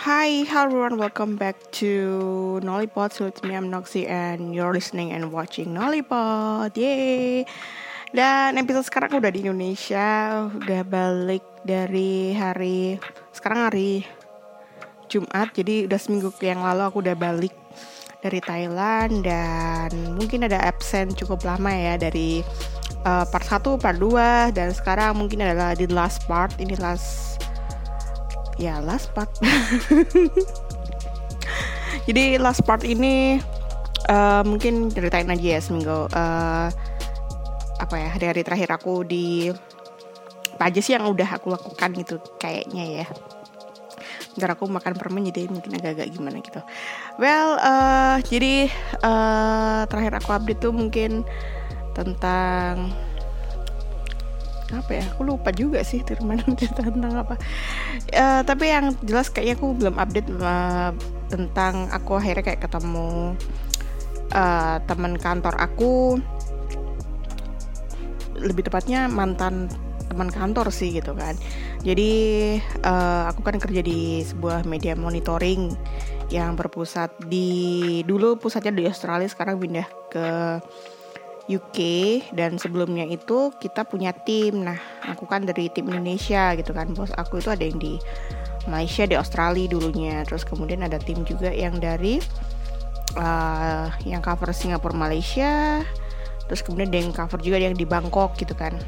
Hi, hello everyone. Welcome back to Nollipod. So it's me, I'm Noxy, and you're listening and watching Nollipod. Yay! Dan episode sekarang udah di Indonesia, udah balik dari hari sekarang hari Jumat. Jadi udah seminggu yang lalu aku udah balik dari Thailand dan mungkin ada absen cukup lama ya dari uh, part 1, part 2 dan sekarang mungkin adalah di last part. Ini last ya last part. Jadi last part ini uh, mungkin ceritain aja ya seminggu uh, apa ya hari-hari terakhir aku di apa aja sih yang udah aku lakukan gitu kayaknya ya. Ntar aku makan permen jadi mungkin agak-agak gimana gitu. Well uh, jadi uh, terakhir aku update tuh mungkin tentang apa ya? Aku lupa juga sih mana cerita tentang apa. Uh, tapi yang jelas kayaknya aku belum update uh, tentang aku akhirnya kayak ketemu uh, teman kantor aku. Lebih tepatnya mantan teman kantor sih gitu kan. Jadi uh, aku kan kerja di sebuah media monitoring yang berpusat di dulu pusatnya di Australia sekarang pindah ke UK dan sebelumnya itu kita punya tim. Nah, aku kan dari tim Indonesia gitu kan. Bos aku itu ada yang di Malaysia, di Australia dulunya. Terus kemudian ada tim juga yang dari uh, yang cover Singapura, Malaysia. Terus kemudian ada yang cover juga yang di Bangkok gitu kan.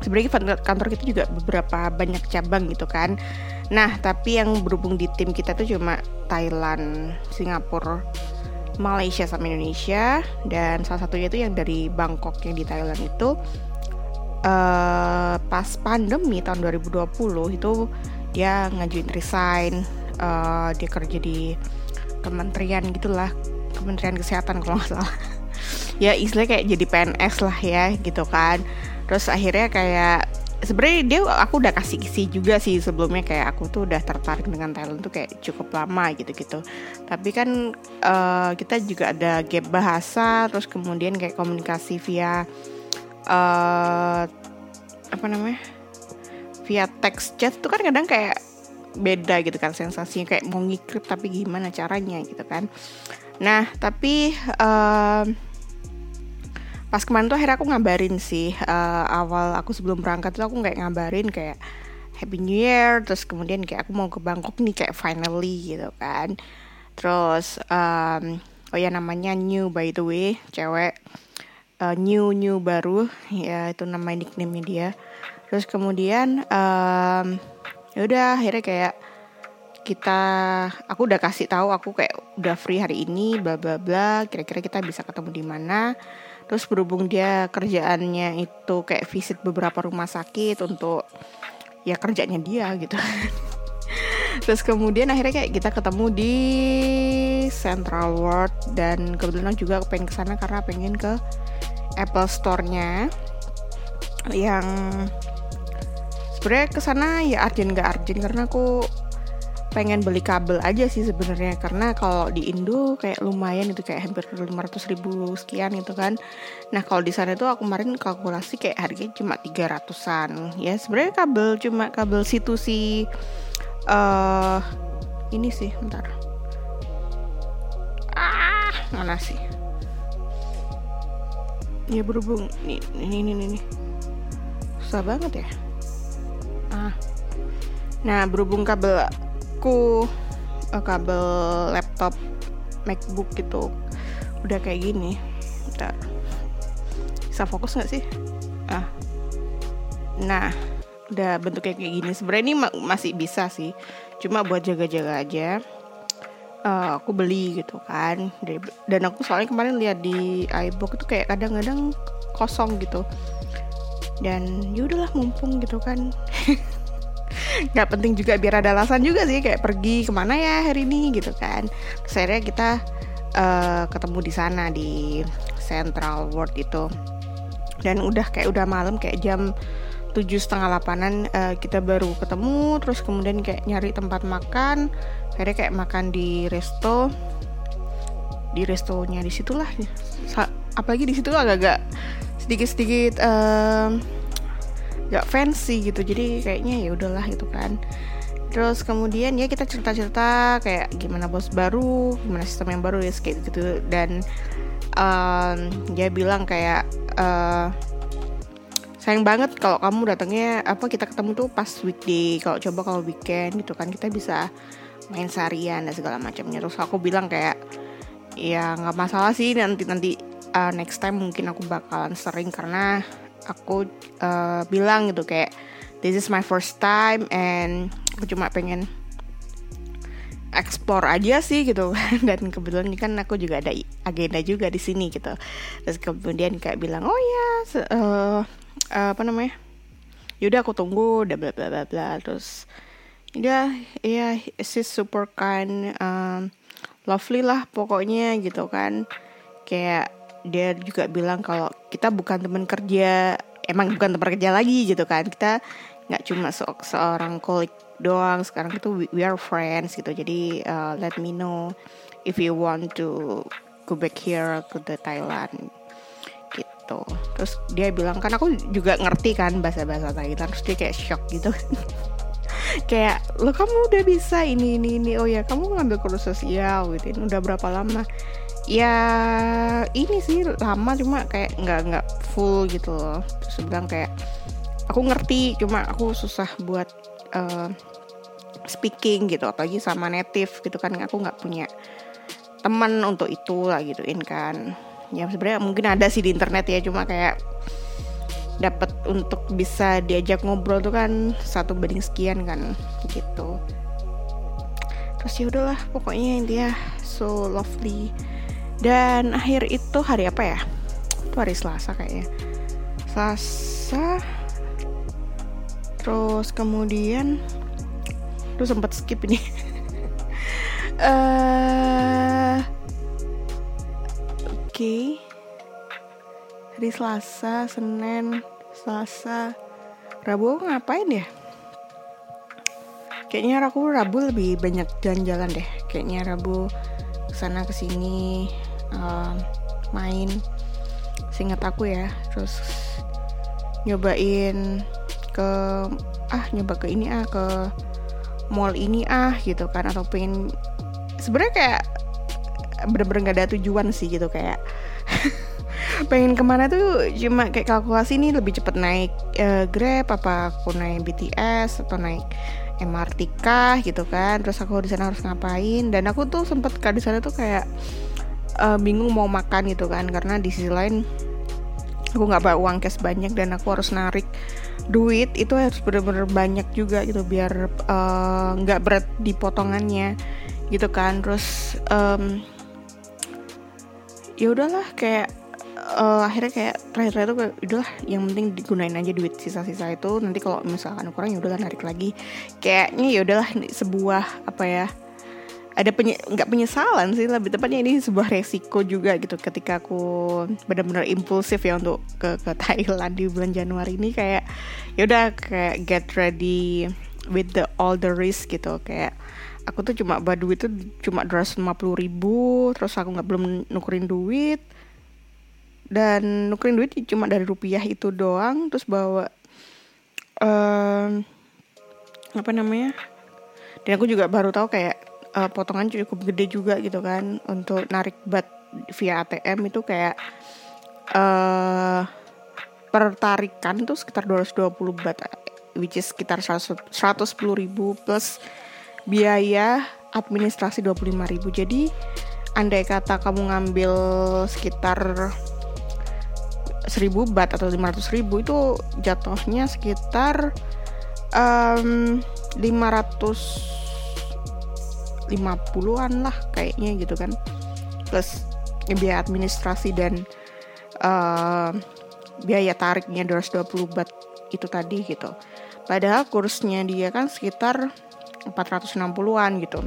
Sebenarnya kantor kita juga beberapa banyak cabang gitu kan. Nah, tapi yang berhubung di tim kita tuh cuma Thailand, Singapura, Malaysia sama Indonesia dan salah satunya itu yang dari Bangkok yang di Thailand itu uh, pas pandemi tahun 2020 itu dia ngajuin resign uh, dia kerja di kementerian gitulah kementerian kesehatan kalau nggak salah. Ya istilahnya kayak jadi PNS lah ya gitu kan. Terus akhirnya kayak sebenarnya dia aku udah kasih isi juga sih sebelumnya kayak aku tuh udah tertarik dengan Thailand tuh kayak cukup lama gitu-gitu. Tapi kan uh, kita juga ada gap bahasa terus kemudian kayak komunikasi via uh, apa namanya via text chat tuh kan kadang kayak beda gitu kan sensasinya kayak mau ngikrip tapi gimana caranya gitu kan. Nah tapi uh, pas kemarin tuh akhirnya aku ngabarin sih uh, awal aku sebelum berangkat tuh aku nggak ngabarin kayak Happy New Year terus kemudian kayak aku mau ke Bangkok nih kayak finally gitu kan. Terus um, oh ya namanya New by the way cewek uh, New New baru ya itu nama nickname dia. Terus kemudian um, ya udah akhirnya kayak kita aku udah kasih tahu aku kayak udah free hari ini bla bla bla kira-kira kita bisa ketemu di mana terus berhubung dia kerjaannya itu kayak visit beberapa rumah sakit untuk ya kerjanya dia gitu. Terus kemudian akhirnya kayak kita ketemu di Central World dan kebetulan juga pengen ke sana karena pengen ke Apple Store-nya yang sebenarnya ke sana ya arjen gak arjen karena aku pengen beli kabel aja sih sebenarnya. Karena kalau di Indo kayak lumayan itu kayak hampir 500 ribu sekian gitu kan. Nah kalau di sana tuh aku kemarin kalkulasi kayak harganya cuma 300an ya sebenarnya kabel cuma kabel situ si uh, ini sih bentar. Ah mana sih? Ya berhubung ini ini ini, ini. susah banget ya? Ah. Nah berhubung kabel aku uh, kabel laptop MacBook gitu udah kayak gini Bentar. bisa fokus nggak sih? Ah. Nah udah bentuknya kayak gini. Sebenarnya ini ma masih bisa sih. Cuma buat jaga-jaga aja. Uh, aku beli gitu kan. Dan aku soalnya kemarin lihat di iBook itu kayak kadang-kadang kosong gitu. Dan yaudahlah mumpung gitu kan nggak penting juga biar ada alasan juga sih kayak pergi ke mana ya hari ini gitu kan. Terus akhirnya kita uh, ketemu di sana di Central World itu. Dan udah kayak udah malam kayak jam tujuh setengah delapanan uh, kita baru ketemu. Terus kemudian kayak nyari tempat makan. Akhirnya kayak makan di resto. Di restonya di situlah. Apalagi di situ agak-agak sedikit-sedikit um, gak fancy gitu. Jadi kayaknya ya udahlah itu kan. Terus kemudian ya kita cerita-cerita kayak gimana bos baru gimana sistem yang baru ya kayak gitu. Dan um, dia bilang kayak uh, sayang banget kalau kamu datangnya apa kita ketemu tuh pas weekday. Kalau coba kalau weekend gitu kan kita bisa main seharian dan segala macamnya. Terus aku bilang kayak ya nggak masalah sih nanti nanti uh, next time mungkin aku bakalan sering karena aku uh, bilang gitu kayak this is my first time and aku cuma pengen explore aja sih gitu. Dan kebetulan kan aku juga ada agenda juga di sini gitu. Terus kemudian kayak bilang oh ya uh, uh, apa namanya yaudah aku tunggu udah bla bla bla bla. Terus ya ya she's super kind um, lovely lah pokoknya gitu kan. Kayak dia juga bilang kalau kita bukan teman kerja emang bukan teman kerja lagi gitu kan. Kita nggak cuma se seorang kolik doang sekarang itu we, we are friends gitu. Jadi uh, let me know if you want to go back here to the Thailand gitu. Terus dia bilang kan aku juga ngerti kan bahasa bahasa Thailand terus dia kayak shock gitu. Kayak lo kamu udah bisa ini ini ini. Oh ya kamu ngambil kursus sosial gitu. Udah berapa lama ya ini sih lama cuma kayak nggak nggak full gitu loh. Terus bilang kayak aku ngerti cuma aku susah buat uh, speaking gitu apalagi sama native gitu kan. Aku nggak punya teman untuk itu lah gituin kan. Ya sebenarnya mungkin ada sih di internet ya cuma kayak dapat untuk bisa diajak ngobrol tuh kan satu banding sekian kan gitu. Terus ya udahlah pokoknya intinya so lovely dan akhir itu hari apa ya? Itu hari Selasa kayaknya. Selasa. Terus kemudian lu sempat skip ini. Uh, oke. Okay. hari Selasa Senin Selasa Rabu. Ngapain ya? Kayaknya aku Rabu lebih banyak jalan-jalan deh. Kayaknya Rabu ke sana ke sini uh, main singkat aku ya. Terus nyobain ke ah nyoba ke ini ah ke mall ini ah gitu kan. Atau pengen sebenarnya kayak bener-bener gak ada tujuan sih gitu kayak pengen ke mana tuh cuma kayak kalkulasi ini lebih cepet naik uh, grab apa aku naik BTS atau naik MRT kah gitu kan. Terus aku di sana harus ngapain. Dan aku tuh sempet di sana tuh kayak uh, bingung mau makan gitu kan. Karena di sisi lain aku nggak bawa uang cash banyak dan aku harus narik duit. Itu harus bener-bener banyak juga gitu biar eh, nggak uh, berat di potongannya gitu kan. Terus um, ya udahlah kayak uh, akhirnya kayak terakhir-terakhir tuh udahlah yang penting digunain aja duit sisa-sisa itu. Nanti kalau misalkan kurang ya udahlah narik lagi. Kayaknya ya udahlah sebuah apa ya ada penye nggak penyesalan sih lebih tepatnya ini sebuah resiko juga gitu. Ketika aku benar-benar impulsif ya untuk ke ke Thailand di bulan Januari ini kayak ya udah kayak get ready with the all the risk gitu. Kayak aku tuh cuma duit tuh cuma dua lima puluh ribu terus aku nggak belum nukerin duit dan nukerin duit cuma dari rupiah itu doang terus bawa um, apa namanya? Dan aku juga baru tahu kayak uh, potongan cukup gede juga gitu kan untuk narik bat via ATM itu kayak uh, pertarikan itu sekitar 220 bat which is sekitar 110 ribu plus biaya administrasi 25 ribu. Jadi andai kata kamu ngambil sekitar 1000 bat atau 500 ribu itu jatuhnya sekitar um, 500 50-an lah kayaknya gitu kan. Plus biaya administrasi dan uh, biaya tariknya 220 bat itu tadi gitu. Padahal kursnya dia kan sekitar 460-an gitu.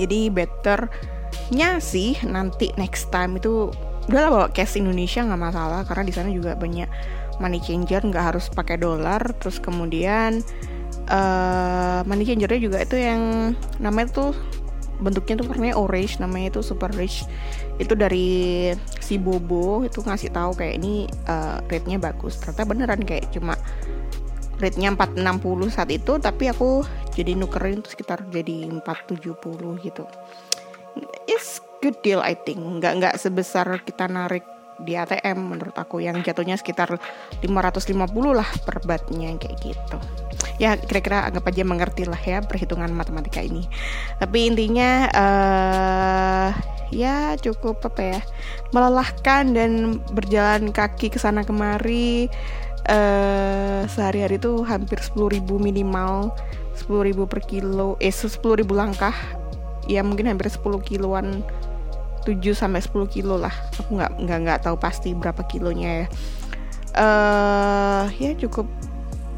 Jadi betternya sih nanti next time itu udahlah bawa cash Indonesia nggak masalah. Karena di sana juga banyak money changer nggak harus pakai dolar. Terus kemudian uh, money changernya juga itu yang namanya tuh bentuknya tuh warnanya orange namanya itu super rich. Itu dari si Bobo itu ngasih tahu kayak ini uh, rate-nya bagus. Ternyata beneran kayak cuma rate-nya 460 saat itu tapi aku jadi nukerin tuh sekitar jadi 470 gitu. It's good deal I think. Nggak nggak sebesar kita narik di ATM menurut aku yang jatuhnya sekitar 550 lah per batnya kayak gitu. Ya kira-kira anggap aja mengerti lah ya perhitungan matematika ini. Tapi intinya uh, ya cukup apa ya melelahkan dan berjalan kaki ke sana kemari. Uh, sehari-hari itu hampir 10.000 minimal 10.000 per kilo eh 10.000 langkah. Ya mungkin hampir 10 kiloan 7 sampai 10 kilo lah. Aku nggak nggak nggak tahu pasti berapa kilonya ya. Uh, ya cukup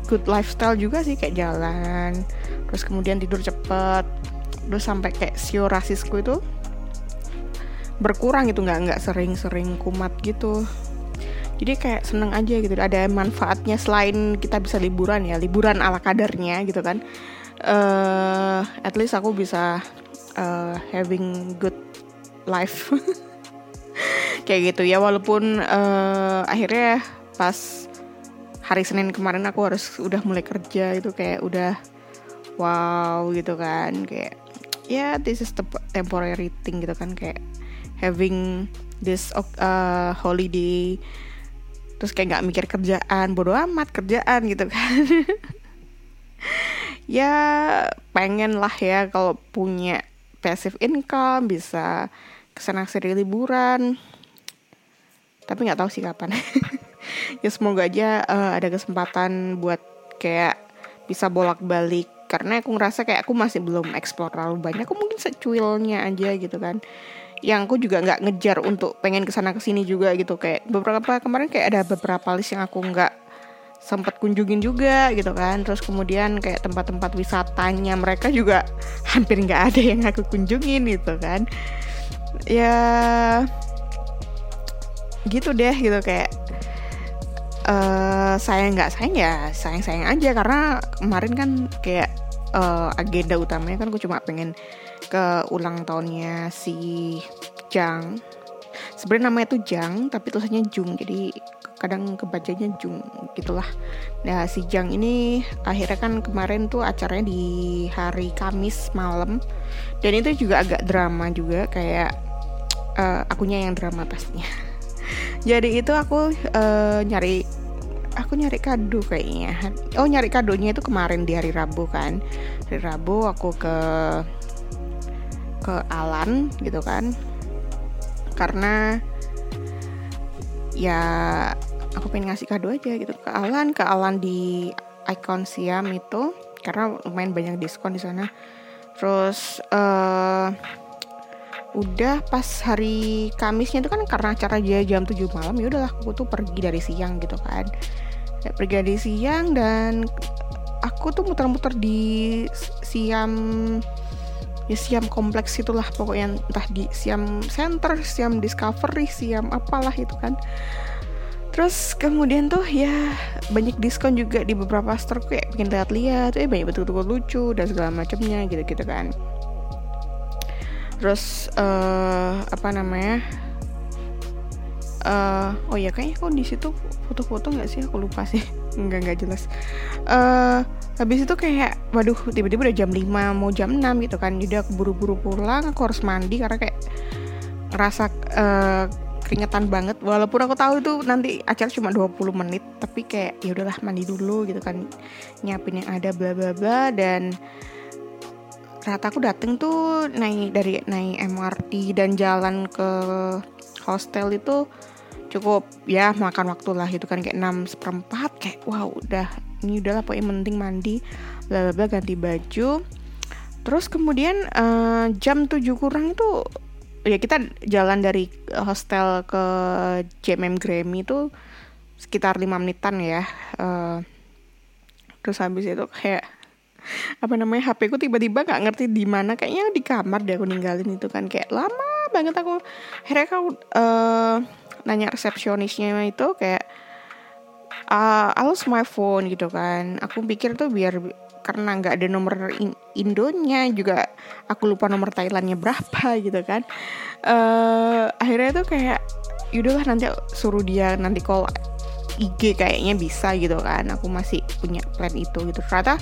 good lifestyle juga sih kayak jalan terus kemudian tidur cepet terus sampai kayak sio rasisku itu berkurang gitu nggak nggak sering-sering kumat gitu. Jadi kayak seneng aja gitu ada manfaatnya selain kita bisa liburan ya liburan ala kadarnya gitu kan. Uh, at least aku bisa uh, having good life. Kayak gitu. Ya walaupun uh, akhirnya pas hari Senin kemarin aku harus udah mulai kerja itu kayak udah wow gitu kan. Kayak ya yeah, this is the temporary thing gitu kan. Kayak having this uh, holiday terus kayak nggak mikir kerjaan bodoh amat kerjaan gitu kan. Ya pengen lah ya kalau punya passive income bisa ke sana seri liburan. Tapi nggak tahu sih kapan. Ya semoga aja uh, ada kesempatan buat kayak bisa bolak-balik. Karena aku ngerasa kayak aku masih belum explore terlalu banyak. Aku mungkin secuilnya aja gitu kan. Yang aku juga nggak ngejar untuk pengen ke sana ke sini juga gitu. Kayak beberapa kemarin kayak ada beberapa list yang aku nggak sempat kunjungin juga gitu kan. Terus kemudian kayak tempat-tempat wisatanya mereka juga hampir nggak ada yang aku kunjungin gitu kan ya gitu deh gitu kayak uh, sayang nggak sayang ya sayang sayang aja. Karena kemarin kan kayak uh, agenda utamanya kan gue cuma pengen ke ulang tahunnya si Jang. Sebenarnya namanya tuh Jang tapi tulisannya Jung jadi kadang kebacanya Jung gitulah. Nah si Jang ini akhirnya kan kemarin tuh acaranya di hari Kamis malam. Dan itu juga agak drama juga kayak uh, akunya yang drama pastinya. Jadi itu aku uh, nyari aku nyari kado kayaknya. Oh nyari kadonya itu kemarin di hari Rabu kan. Hari Rabu aku ke ke Alan gitu kan. Karena ya aku pengen ngasih kado aja gitu. Ke Alan ke Alan di Icon Siam itu karena lumayan banyak diskon di sana. Terus uh, udah pas hari Kamisnya itu kan karena acara dia jam 7 malam ya udahlah aku tuh pergi dari siang gitu kan. Ya, pergi dari siang dan aku tuh muter-muter di Siam ya Siam kompleks itulah pokoknya entah di Siam Center, Siam Discovery, Siam apalah itu kan. Terus kemudian tuh ya banyak diskon juga di beberapa store kayak bikin lihat-lihat, eh banyak betul-betul lucu dan segala macamnya gitu-gitu kan. Terus uh, apa namanya uh, oh ya kayaknya kok di situ foto-foto nggak sih? Aku lupa sih. Nggak nggak jelas. Uh, habis itu kayak waduh tiba-tiba udah jam 5 mau jam 6 gitu kan. Jadi aku buru-buru pulang aku harus mandi karena kayak ngerasa uh, keringetan banget. Walaupun aku tahu itu nanti acara cuma 20 menit tapi kayak ya udahlah mandi dulu gitu kan. Nyiapin yang ada bla bla bla dan ternyata aku dateng tuh naik dari naik MRT dan jalan ke hostel itu cukup ya makan waktu lah itu kan. Kayak 6 seperempat kayak wow udah ini udahlah pokoknya penting mandi bla bla ganti baju. Terus kemudian uh, jam 7 kurang itu ya kita jalan dari hostel ke JMM Grammy itu sekitar 5 menitan ya. Uh, terus habis itu kayak apa namanya HP ku tiba-tiba nggak ngerti di mana. Kayaknya di kamar deh aku ninggalin itu kan. Kayak lama banget aku. Akhirnya aku uh, nanya resepsionisnya itu kayak uh, I lost my phone gitu kan. Aku pikir tuh biar karena nggak ada nomor in Indonya juga aku lupa nomor Thailandnya berapa gitu kan. Uh, akhirnya tuh kayak yaudahlah nanti suruh dia nanti call IG kayaknya bisa gitu kan. Aku masih punya plan itu gitu. Ternyata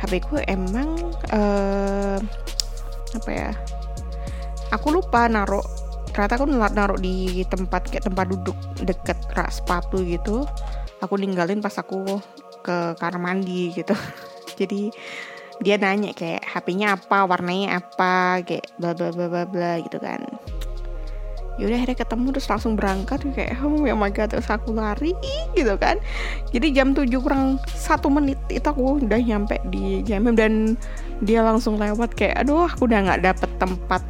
HP ku emang uh, apa ya aku lupa naruh ternyata aku naruh di tempat kayak tempat duduk deket rak sepatu gitu. Aku ninggalin pas aku ke kamar mandi gitu jadi dia nanya kayak HP-nya apa? Warnanya apa? Kayak bla bla bla bla bla gitu kan. Yaudah akhirnya ketemu terus langsung berangkat kayak oh ya my god terus aku lari gitu kan. Jadi jam 7 kurang satu menit itu aku udah nyampe di JMM dan dia langsung lewat kayak aduh aku udah nggak dapet tempat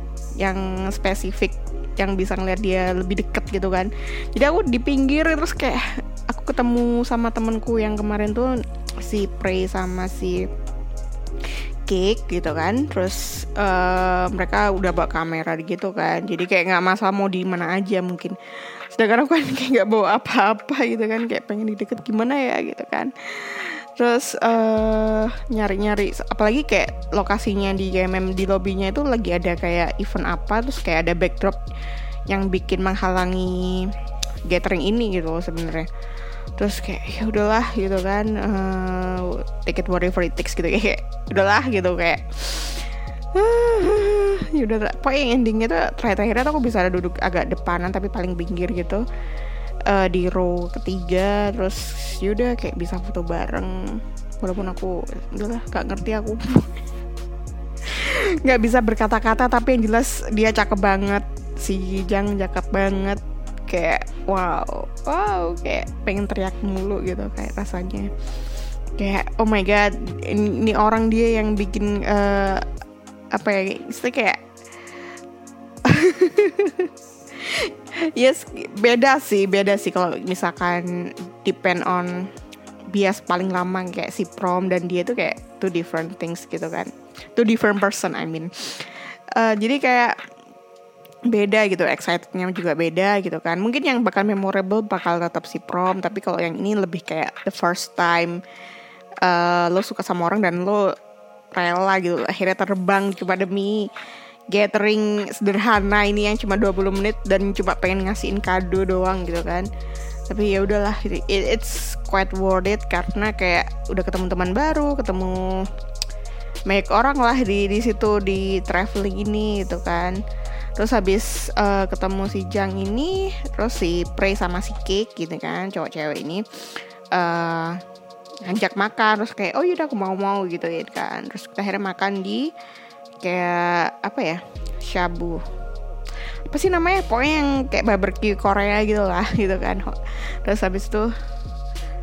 yang spesifik yang bisa ngeliat dia lebih deket gitu kan. Jadi aku di pinggir terus kayak aku ketemu sama temenku yang kemarin tuh si Prey sama si cake gitu kan. Terus uh, mereka udah bawa kamera gitu kan. Jadi kayak nggak masalah mau di mana aja mungkin. Sedangkan aku kan kayak nggak bawa apa-apa gitu kan. Kayak pengen di deket gimana ya gitu kan terus uh, nyari-nyari apalagi kayak lokasinya di GMM di lobbynya itu lagi ada kayak event apa terus kayak ada backdrop yang bikin menghalangi gathering ini gitu sebenarnya. Terus kayak ya udahlah gitu kan uh, take it whatever it takes gitu kayak udahlah gitu kayak uh, ya udah pokoknya endingnya tuh terakhir-terakhirnya aku bisa duduk agak depanan tapi paling pinggir gitu uh, di row ketiga terus yaudah kayak bisa foto bareng. Walaupun aku udahlah gak ngerti aku. Nggak bisa berkata-kata tapi yang jelas dia cakep banget si Jang cakep banget. Kayak wow wow kayak pengen teriak mulu gitu kayak rasanya. Kayak oh my god ini, orang dia yang bikin uh, apa ya istilah kayak yes beda sih beda sih kalau misalkan depend on bias paling lama kayak si prom dan dia tuh kayak two different things gitu kan. Two different person I mean. Uh, jadi kayak beda gitu excitednya juga beda gitu kan. Mungkin yang bakal memorable bakal tetap si prom tapi kalau yang ini lebih kayak the first time uh, lo suka sama orang dan lo rela gitu akhirnya terbang cuma demi gathering sederhana ini yang cuma 20 menit dan cuma pengen ngasihin kado doang gitu kan. Tapi ya udahlah it's quite worth it karena kayak udah ketemu teman baru ketemu banyak orang lah di di situ di traveling ini gitu kan. Terus habis uh, ketemu si Jang ini terus si Prey sama si Cake gitu kan cowok cewek ini uh, ngajak makan terus kayak oh yaudah aku mau mau gitu ya kan. Terus kita akhirnya makan di kayak apa ya shabu. Apa sih namanya? Pokoknya yang kayak barbecue Korea gitu lah gitu kan. Terus habis itu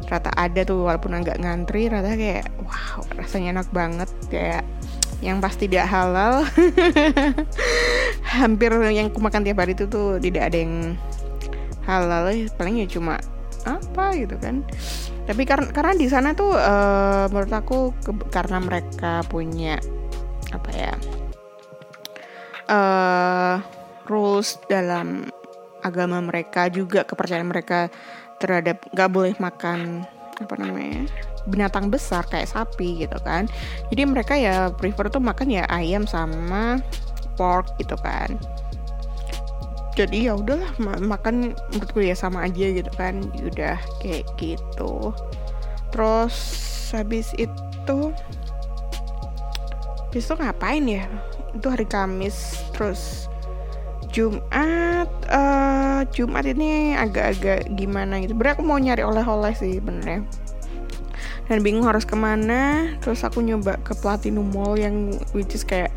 rata ada tuh walaupun agak ngantri rata kayak wow rasanya enak banget. Kayak yang pasti tidak halal. Hampir yang aku makan tiap hari itu tuh tidak ada yang halal. Paling ya cuma apa gitu kan. Tapi karena karena di sana tuh uh, menurut aku karena mereka punya apa ya? Uh, rules dalam agama mereka juga kepercayaan mereka terhadap nggak boleh makan apa namanya binatang besar kayak sapi gitu kan. Jadi mereka ya prefer tuh makan ya ayam sama pork gitu kan. Jadi ya udahlah makan menurutku ya sama aja gitu kan. Udah kayak gitu. Terus habis itu itu ngapain ya? Itu hari Kamis terus Jumat uh, Jumat ini agak-agak gimana gitu. Berarti aku mau nyari oleh-oleh sih benernya dan bingung harus ke mana terus aku nyoba ke Platinum Mall yang which is kayak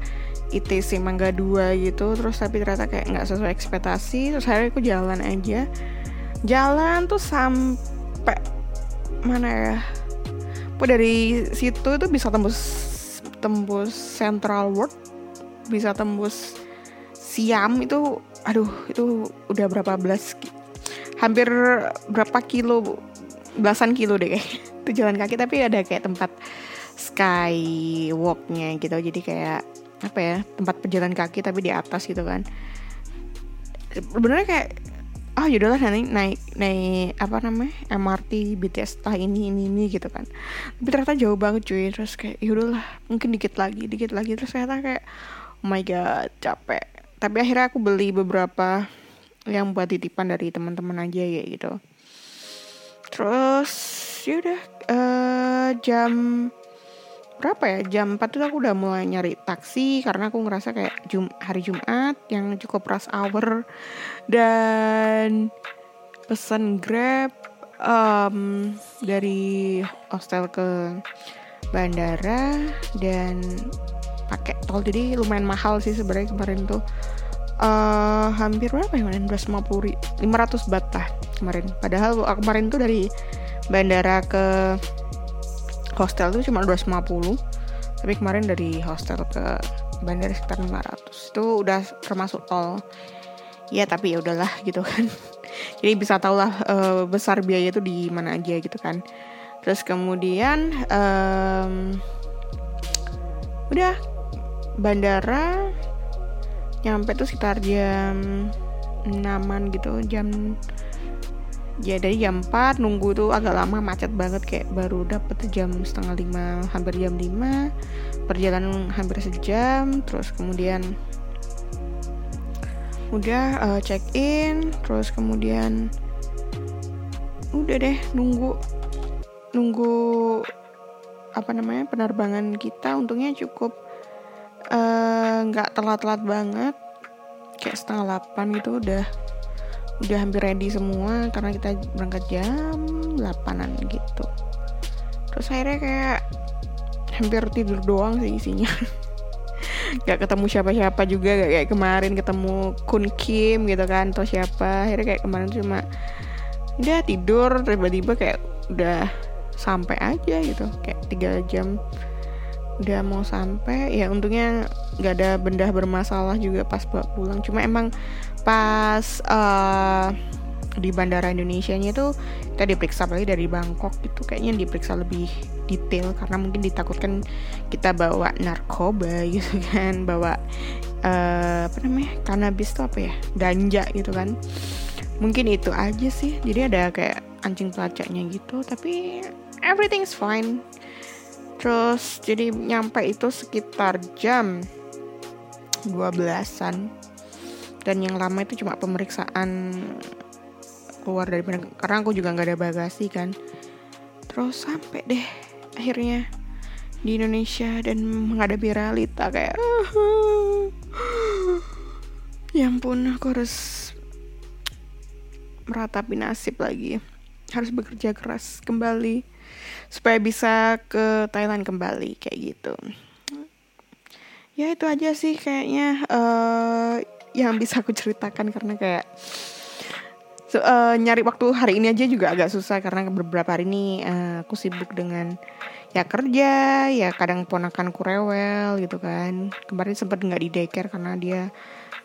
ITC Mangga 2 gitu. Terus tapi ternyata kayak nggak sesuai ekspektasi terus akhirnya aku jalan aja. Jalan tuh sampai mana ya? Aku dari situ itu bisa tembus tembus Central World bisa tembus Siam itu aduh itu udah berapa belas hampir berapa kilo belasan kilo deh kayak itu jalan kaki tapi ada kayak tempat skywalknya gitu jadi kayak apa ya tempat pejalan kaki tapi di atas gitu kan. Benernya kayak oh yaudahlah nanti naik naik apa namanya MRT BTS tah ini ini ini gitu kan. Tapi ternyata jauh banget cuy. Terus kayak yaudahlah mungkin dikit lagi dikit lagi. Terus ternyata kayak oh my god capek. Tapi akhirnya aku beli beberapa yang buat titipan dari teman-teman aja ya gitu. Terus yaudah uh, jam berapa ya? Jam 4 itu aku udah mulai nyari taksi karena aku ngerasa kayak Jum hari Jumat yang cukup rush hour. Dan pesan Grab um, dari hostel ke bandara dan pakai tol. Jadi lumayan mahal sih sebenarnya kemarin tuh. Uh, hampir berapa ya kemarin? 250 500 bat lah kemarin. Padahal kemarin tuh dari bandara ke hostel tuh cuma 250 tapi kemarin dari hostel ke bandara sekitar 500 itu udah termasuk tol. Ya tapi ya udahlah gitu kan. Jadi bisa tau lah uh, besar biaya itu di mana aja gitu kan. Terus kemudian um, udah bandara nyampe tuh sekitar jam 6 gitu jam ya dari jam 4 nunggu tuh agak lama macet banget kayak baru dapet jam setengah lima hampir jam 5 perjalanan hampir sejam terus kemudian udah uh, check in terus kemudian udah deh nunggu nunggu apa namanya penerbangan kita. Untungnya cukup eh, nggak uh, telat-telat banget kayak setengah 8 gitu udah udah hampir ready semua karena kita berangkat jam 8an gitu. Terus akhirnya kayak hampir tidur doang sih isinya. Gak ketemu siapa-siapa juga gak kayak kemarin ketemu Kun Kim gitu kan atau siapa. Akhirnya kayak kemarin cuma udah tidur tiba-tiba kayak udah sampai aja gitu. Kayak tiga jam udah mau sampai ya untungnya nggak ada benda bermasalah juga pas pulang. Cuma emang pas uh, di bandara Indonesia nya itu kita diperiksa lagi dari Bangkok itu kayaknya diperiksa lebih detail karena mungkin ditakutkan kita bawa narkoba gitu kan bawa uh, apa namanya cannabis itu apa ya ganja gitu kan. Mungkin itu aja sih. Jadi ada kayak anjing pelacaknya gitu tapi everything's fine terus jadi nyampe itu sekitar jam 12-an dan yang lama itu cuma pemeriksaan keluar dari karena aku juga nggak ada bagasi kan. Terus sampai deh akhirnya di Indonesia dan menghadapi realita kayak ya ampun aku harus meratapi nasib lagi. Harus bekerja keras kembali supaya bisa ke Thailand kembali kayak gitu. Ya itu aja sih kayaknya uh, yang bisa aku ceritakan karena kayak so, uh, nyari waktu hari ini aja juga agak susah karena beberapa hari ini uh, aku sibuk dengan ya kerja ya kadang ponakanku rewel gitu kan. Kemarin sempat nggak di daycare karena dia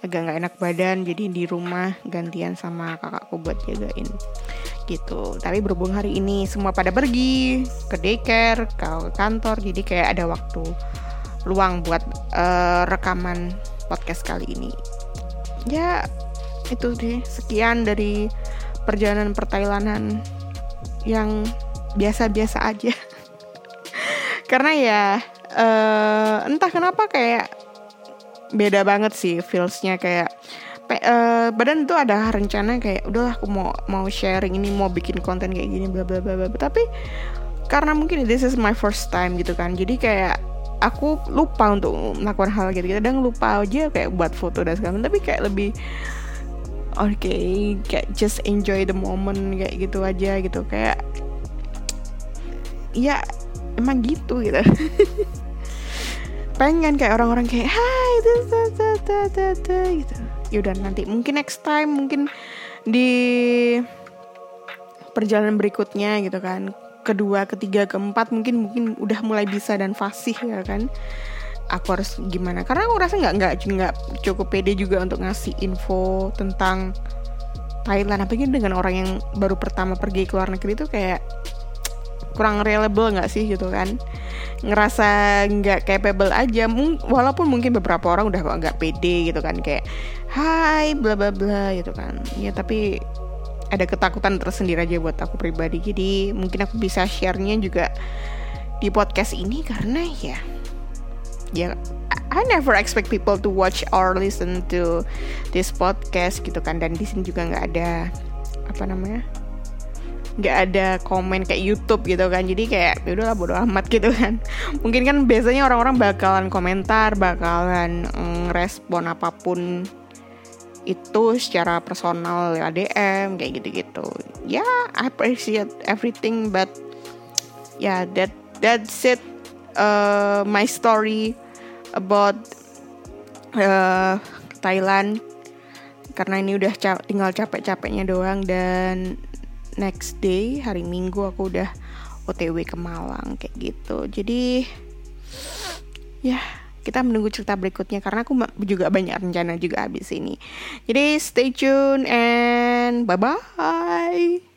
agak nggak enak badan jadi di rumah gantian sama kakakku buat jagain gitu. Tapi berhubung hari ini semua pada pergi ke daycare ke kantor jadi kayak ada waktu luang buat uh, rekaman podcast kali ini. Ya itu deh. Sekian dari perjalanan pertailanan yang biasa-biasa aja. Karena ya uh, entah kenapa kayak beda banget sih feelsnya. Kayak uh, badan tuh ada rencana kayak udahlah aku mau mau sharing ini mau bikin konten kayak gini bla bla bla bla. Tapi karena mungkin this is my first time gitu kan jadi kayak aku lupa untuk melakukan hal gitu kadang lupa aja kayak buat foto dan segala tapi kayak lebih oke okay, kayak just enjoy the moment kayak gitu aja gitu. Kayak ya emang gitu gitu. Pengen kayak orang-orang kayak hai gitu yaudah nanti mungkin next time mungkin di perjalanan berikutnya gitu kan kedua, ketiga, keempat mungkin mungkin udah mulai bisa dan fasih ya kan. Aku harus gimana? Karena aku rasa nggak nggak nggak cukup pede juga untuk ngasih info tentang Thailand. Apalagi dengan orang yang baru pertama pergi ke luar negeri itu kayak kurang reliable nggak sih gitu kan? Ngerasa nggak capable aja. Walaupun mungkin beberapa orang udah nggak pede gitu kan kayak hai bla bla bla gitu kan. Ya tapi ada ketakutan tersendiri aja buat aku pribadi. Jadi mungkin aku bisa sharenya juga di podcast ini karena ya ya I never expect people to watch or listen to this podcast gitu kan. Dan di sini juga nggak ada apa namanya nggak ada komen kayak YouTube gitu kan. Jadi kayak ya udahlah bodo amat gitu kan. Mungkin kan biasanya orang-orang bakalan komentar bakalan mm, respon apa pun itu secara personal ya DM kayak gitu-gitu. Ya yeah, I appreciate everything but ya yeah, that that's it uh, my story about uh, Thailand. Karena ini udah tinggal capek-capeknya doang dan next day hari Minggu aku udah OTW ke Malang kayak gitu. Jadi ya kita menunggu cerita berikutnya karena aku juga banyak rencana juga habis ini. Jadi stay tune and bye bye